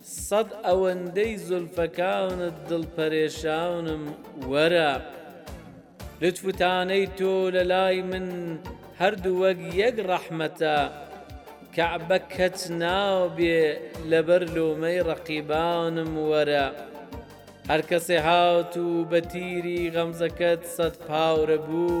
سەد ئەوەندەی زولفەکانت دڵ پەرێشانم وەرە لوتف و تانەی تۆ لەلای من هەردوو وەک یەک ڕەحمەتە کەعبە کەچ نابێ لەبەر لۆمەی ڕەقیبانم وەرە هەرکەسێ هات و بەتیری غەمزەکەت سەد پاورە بوو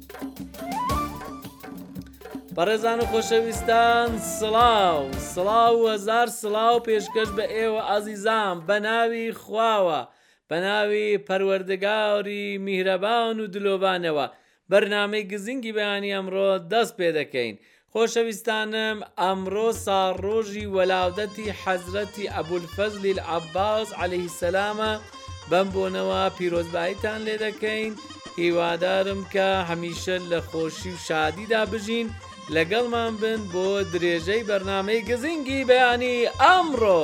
بەڕێزان و خۆشەویستان سڵاو سڵاو هزار سڵاو پێشکەش بە ئێوە ئازیزان بە ناوی خواوە بە ناوی پەروەردەگاری میهرەبان و دلۆڤانەوە بەرنمەی گزینگی بەیانی ئەمڕۆ دەست پێ دەکەین خۆشەویستانم ئەمڕۆ ساڕۆژی وەلادەتی حەزرەتی ابوالفضل العباس علیه السلامە بەم بۆنەوە پیرۆزبایتان لێ دەکەین هیوادارم کە هەمیشە لە خۆشی و شادیدا بژین لەگەڵمان بن بۆ درێژەی بەرنامەی گزینگی بەیانی ئەمڕۆ.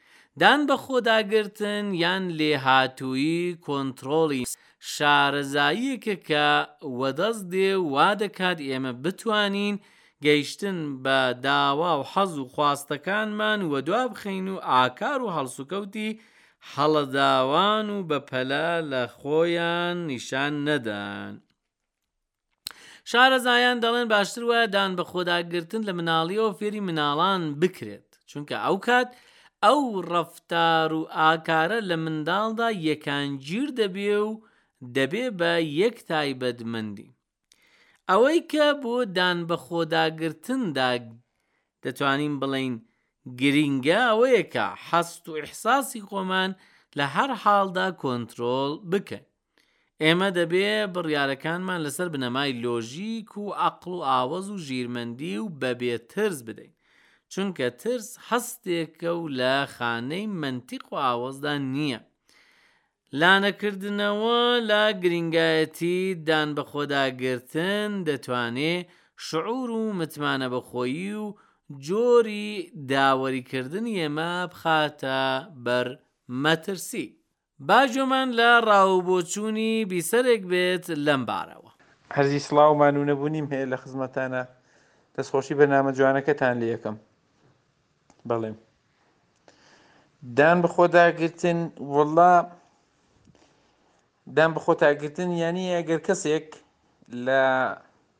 دان بەخۆداگرتن یان لێهاتوویی کۆنتڕۆڵی شارەزاییەکە کە وەدەست دێ و وا دەکات ئێمە بتوانین گەیشتن بە داوا و حەز و خواستەکانمان وەدوابخەین و ئاکار و هەڵسوکەوتی هەڵەداوان و بەپەلە لە خۆیان نیشان نەدەن. شارەزایان دەڵێن باشتر وایە دان بە خۆداگرتن لە مناڵیەوە فێری مناڵان بکرێت چونکە ئەو کات ئەو ڕەفتار و ئاکارە لە منداڵدا یەکانگیر دەبێ و دەبێ بە یەک تایبەتمەندی ئەوەی کە بۆ دان بە خۆداگرتندا دەتوانین بڵین گرینگە ئەوەیە کە حەست و ئیحساسی خۆمان لە هەر حاڵدا کۆنتترۆل بکەن ئێمە دەبێ بڕیارەکانمان لەسەر بنەمای لۆژیک و عەقڵ و ئاوەز و ژیرمەندی و بە بێ ترس بدەین، چونکە ترس هەستێکە و لە خانەی مەنتیق و ئاوەزدا نییە. لانەکردنەوە لە گرینگایەتی دانبەخۆداگرتن دەتوانێ شعور و متمانە بەخۆیی و جۆری داوەریکردنی ئێمە بخاتە بەر مەترسی. با گوێمان لە ڕا و بۆچوونی بیسەرێک بێت لەم بارەوە. عەرزی سڵاو و ماندوونەبوونیم هەیە لە خزمەتتانا. دەستخۆشی بەرنامە جوانەکەتان لێ ئەکەم. بەڵێم. دان بەخۆداگرتن، وەڵڵا دان بەخۆتاگرتن یانی ئەگەر کەسێک لە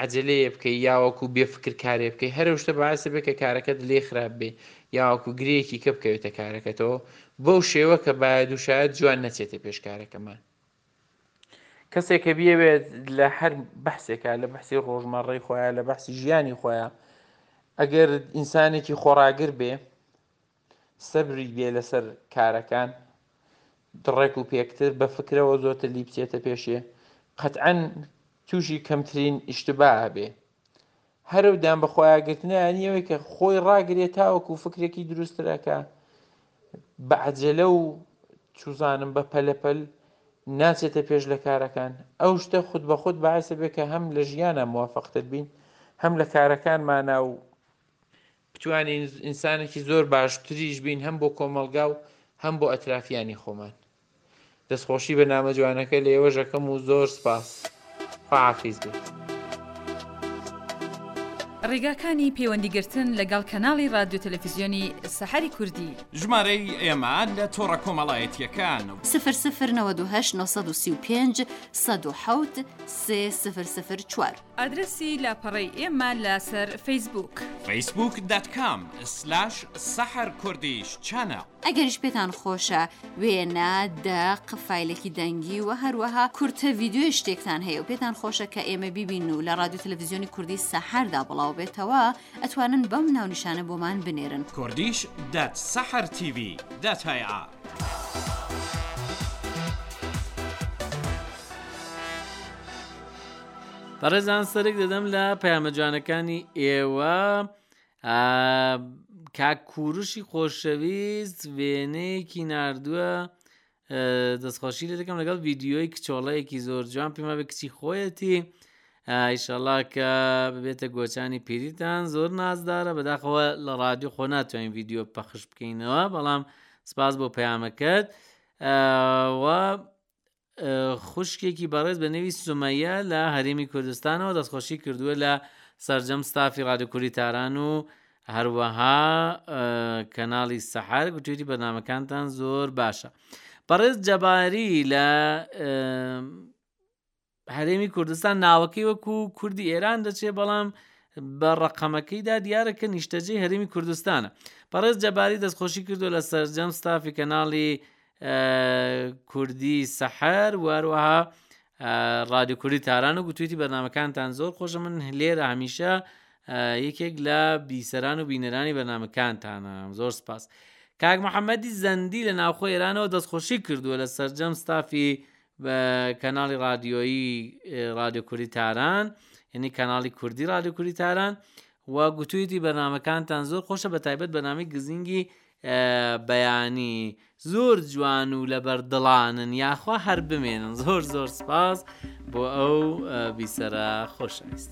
عەجەلەیێ بکەی یاوەکو بێ فکر کارێ بکەی هەرەوشتە بەعس دەبێت کە کارەکەت لێ خراپ بێ یاوەکو گرێیەکی کە بکەوێتە کارەکەتەوە بەو شێوە کە بایەدو شایەد جوان نەچێتە پێش کارەکەمان. کەسێک کە بیەوێت لە هەر بەحسێکا لە بەحسی ڕۆژمەڕەی خۆیا لە بەحسی ژیانی خۆیا ئەگەر ئینسانێکی خۆڕاگر بێ سەبری بێ لەسەر کارەکان دڕێک و پێکتر بە فکرەوە زۆرتر لی بچێتە پێشێ قەتعەن تووشی کەمترین ئیشتبا بێ هەرو دان بەخۆیان گرتنیانیەوەی کە خۆی ڕاگرێت تاوەکو و فکرێکی دروستترەکە بە عجلە و چوزانم بە پەلەپەل ناچێتە پێش لە کارەکان ئەو شتە خود بە خود باعسە بێ کە هەم لە ژیانە موفقتر بین هەم لە کارەکان مانا و بتوانین ئینسانێکی زۆر باشتریش بین هەم بۆ کۆمەڵگا و هەم بۆ ئەترافیانی خۆمان دەستخۆشی بە نامە جوانەکە لە ئێوە ژەکەم و زۆر سپاس خواحافیز بێت. ڕیگاکانی پەیوەندی گرتن لە گەڵ کەناڵی ڕادیۆ تەلەفیزیۆنی سەحەری کوردی. ژمارەی ئێمە لە تۆڕە کۆمەڵایەتیەکان. 00 98 935 107 30 0 4. ئادرەسی لاپەڕەی ئێمە لەسەر فەیسبووک. فەیسبووک دات کام سلاش سەحەر کوردیش چەنەڵ. ئەگەریش پێتان خۆشە وێنە، دەق، فایلێکی دەنگی و هەروەها کورتە ڤیدیۆی شتێکتان هەیە و پێتان خۆشە کە ئێمە بیبین و لە ڕادیۆ تەلەڤیزیۆنی کوردی سەحەردا بڵاو بێتەوە، ئەتوانن بەم ناونیشانە بۆمان بنێرن. کوردیش دات سەحەر تیڤی دات ئای ئا. بەڕێزان سەرک دەدەم لە پەیامە جوانەکانی ئێوە کاک کوروشی خۆشەویست وێنەیەکی نردووە دەستخۆشی لە دەکەم لەگەڵ ویددیوی کچۆڵەیەکی زۆر جوان پێما بە کچی خۆیەتی ئایشەڵا کە ببێتە گۆچانی پیریتان زۆر نازدارە بەداخەوە لە ڕادیو خۆ ناتوانین ویددیو پەخش بکەینەوە بەڵام سپاس بۆ پەیامەکەت و خوشکێکی بەڕێز بە نێوی سومەیە لە هەرێمی کوردستانەوە دەستخۆشی کردووە لە سرجەم ستافی ڕادکوری تاران و هەروەها کەناڵی سەحر گوتێتی بەنامەکانتان زۆر باشە بەڕێز جەباری لە هەرێمی کوردستان ناوەکەی وەکو کوردی ئێران دەچێ بەڵام بە ڕقەمەکەیدا دیارە کە نیشتەجێ هەرمی کوردستانە بەڕێز جەباری دەستخۆشی کردو لە سەررجەم ستافی کەناڵی کوردی سەحەر واروەها ڕادیوکوردی تاران و گوتوێتی بەنامەکانتان زۆر خۆشە من لێرە هەمیشە یەکێک لە بیسەران و بینەرانی بەنامەکانتانە زۆر سپاس کاک محەممەدی زەندی لە ناوخۆ ئێرانەوە دەستخۆشی کردووە لە سەررجەم ستافی بە کەناڵی ڕادیۆیی ڕادیو کوردی تاران یعنی کەناڵی کوردی ڕادیو کوردی تاران و گوتویتی بەنامەکانتان زۆر خۆشە بە تایبەت بەنامی گزینگی بەیانی زۆر جوان و لەبەر دڵانن یاخوا هەر بمێنن زۆر زۆر سپاس بۆ ئەو بیسەرە خۆشەویست.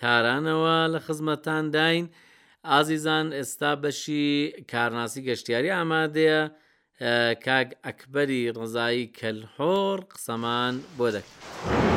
تارانەوە لە خزمەتان داین. ئازیزان ئێستا بەشی کارناسی گەشتیاری ئامادەیە کاک ئەکبەری ڕزایی کەلحۆڕ قسەمان بۆ دەکات.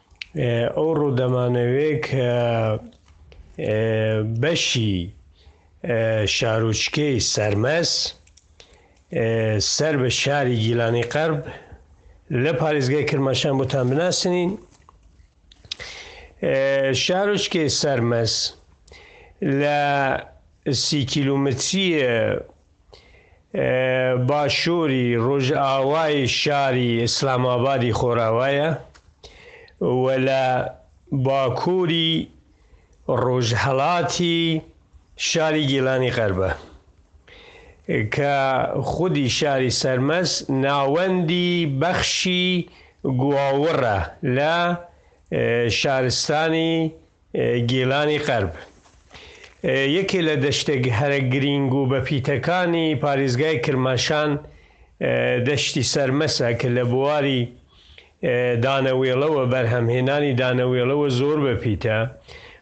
ئەوڕۆ دەمانەوێ کە بەشی شارۆچکەی سەرمەس سەر بە شاری گیلانی قەرب لە پارێزگای کرماشان بۆتان بناسنین شارۆچکەی سەرمەس لە سی کیلومتری باشووری ڕۆژئاوای شاری ئیسلام ئابادی خۆراوایە و لە باکووری ڕۆژهەڵاتی شاری گیلانی غەربە کە خودی شاری سەرمەس ناوەندی بەخشی گواوڕە لە شارستانی گیلانی قەرب یەکێ لە دەشتێک هەرە گرینگ و بەپیتەکانی پاریزگای کرماشان دەشتی سەرمەسە کە لە بواری دانەوێڵەوە بەرهەمهێنانی دانەوێڵەوە زۆر بەپیتە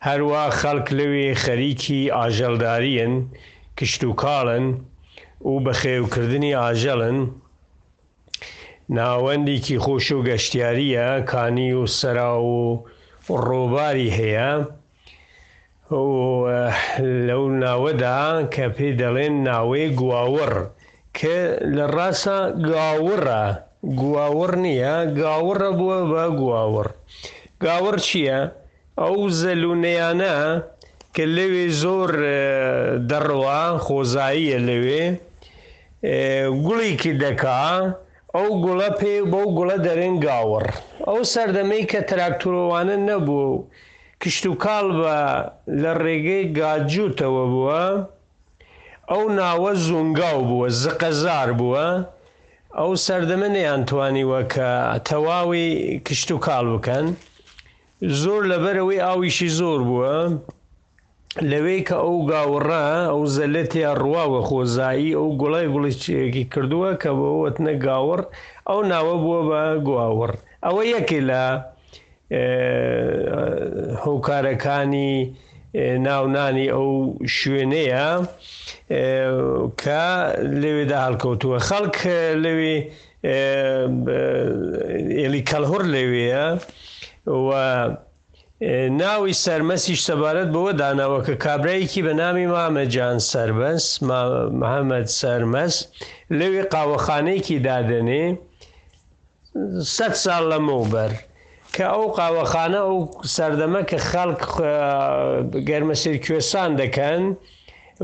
هەروا خەڵک لەوێ خەریکی ئاژەڵداریەن کشتوکاڵن و بەخێوکردنی ئاژەڵن. ناوەندیکی خۆش و گەشتیاریە کانی و سەرا و ڕۆباری هەیە لەو ناوەدا کە پێی دەڵێن ناوەی گواوڕ کە لە ڕاستە گاوڕە گواوڕ نییە گاوڕە بووە بە گواوڕ گاوڕ چییە؟ ئەو زەلونەیانە کە لەوێ زۆر دەڕوا خۆزاییە لەوێ گوڵیکی دەکا ئەو گوڵە پێ بەو گوڵە دەرێن گاوەڕ ئەو سەردەمەی کە تراکتۆرەوانە نەبوو کشت و کاڵ بە لە ڕێگەی گاجوتەوە بووە ئەو ناوە زونگاو بووە زقەزار بووە ئەو سەردەمە نەیان توانیوە کە تەواوی کشت و کاڵ بکەن زۆر لەبەرئەوەی ئاویشی زۆر بووە لەوێی کە ئەو گاوڕە ئەو زەلە تیا ڕواوە خۆزایی ئەو گوڵای گوڵێکی کردووە کە بۆ وەتنە گاوڕ ئەو ناوە بووە بە گواوڕ ئەوە یەکێ لە هۆکارەکانی ناونانی ئەو شوێنەیە کە لەوێدا هەڵکەوتووە خەڵک لەوێ ئێلی کەلهوڕ لەوێیە و ناوی سەرمەسیش سەبارەت بەوە داناوە کە کابرایەکی بە نامی مامەجان سەربەس محەممەد سەرمەس لەوێ قاوەخانەیەکی دادەنێ سە ساڵ لەمەوبەر کە ئەو قاوەخانە ئەو سەردەمە کە خەڵک گەرمەسیر کوێسان دەکەن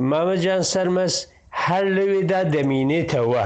مامەجان سەرمەس هەر لەوێدا دەمینێتەوە.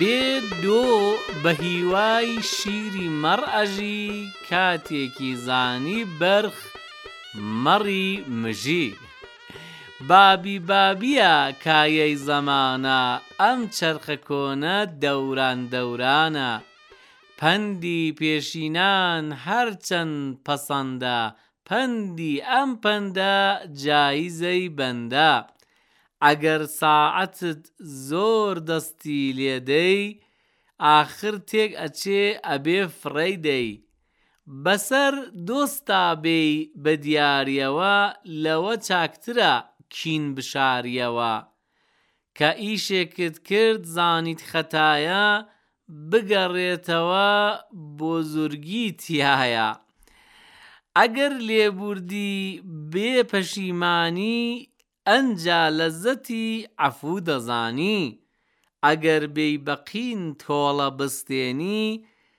بێ دۆ بە هیوای شیری مەڕ ئەژی کاتێکی زانی بەرخ مەڕی مژی بابی بابیە کایەی زەمانە ئەم چەرخە کۆنە دەوران دەورانە پەندی پێشینان هەرچەند پەسەندە پەندی ئەم پەندە جایزەی بەندە ئەگەر ساعەتت زۆر دەستی لێ دەی ئاخر تێک ئەچێ ئەبێ فڕێی دەی بەسەر دۆستا بێی بە دیاریەوە لەوە چاکترە کین بشاریەوە کە ئیشێکت کرد زانیت خەتایە بگەڕێتەوە بۆ زورگی تیایە ئەگەر لێبوردی بێ پەشیمانی ئەنجا لەزەتی عەفوو دەزانی ئەگەر بێی بەقین تۆڵە بستێنی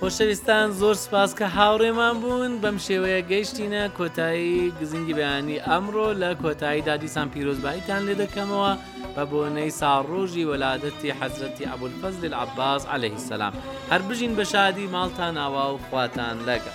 خۆشەویستان زۆر سپاس کە هاوڕێمان بوون بەم شێوەیە گەیشتینە کۆتایی گزنگی بەیانی ئەمڕۆ لە کۆتاییدا دیسان پیرۆزباییتان لێ دەکەمەوە بە بۆنەی ساڕۆژی وەلادەتی حەزرەتی ئەبولفەزل عباس عليهەی سەسلام هەر بژین بە شادی ماڵتان ئاوا و خواتان لەگە.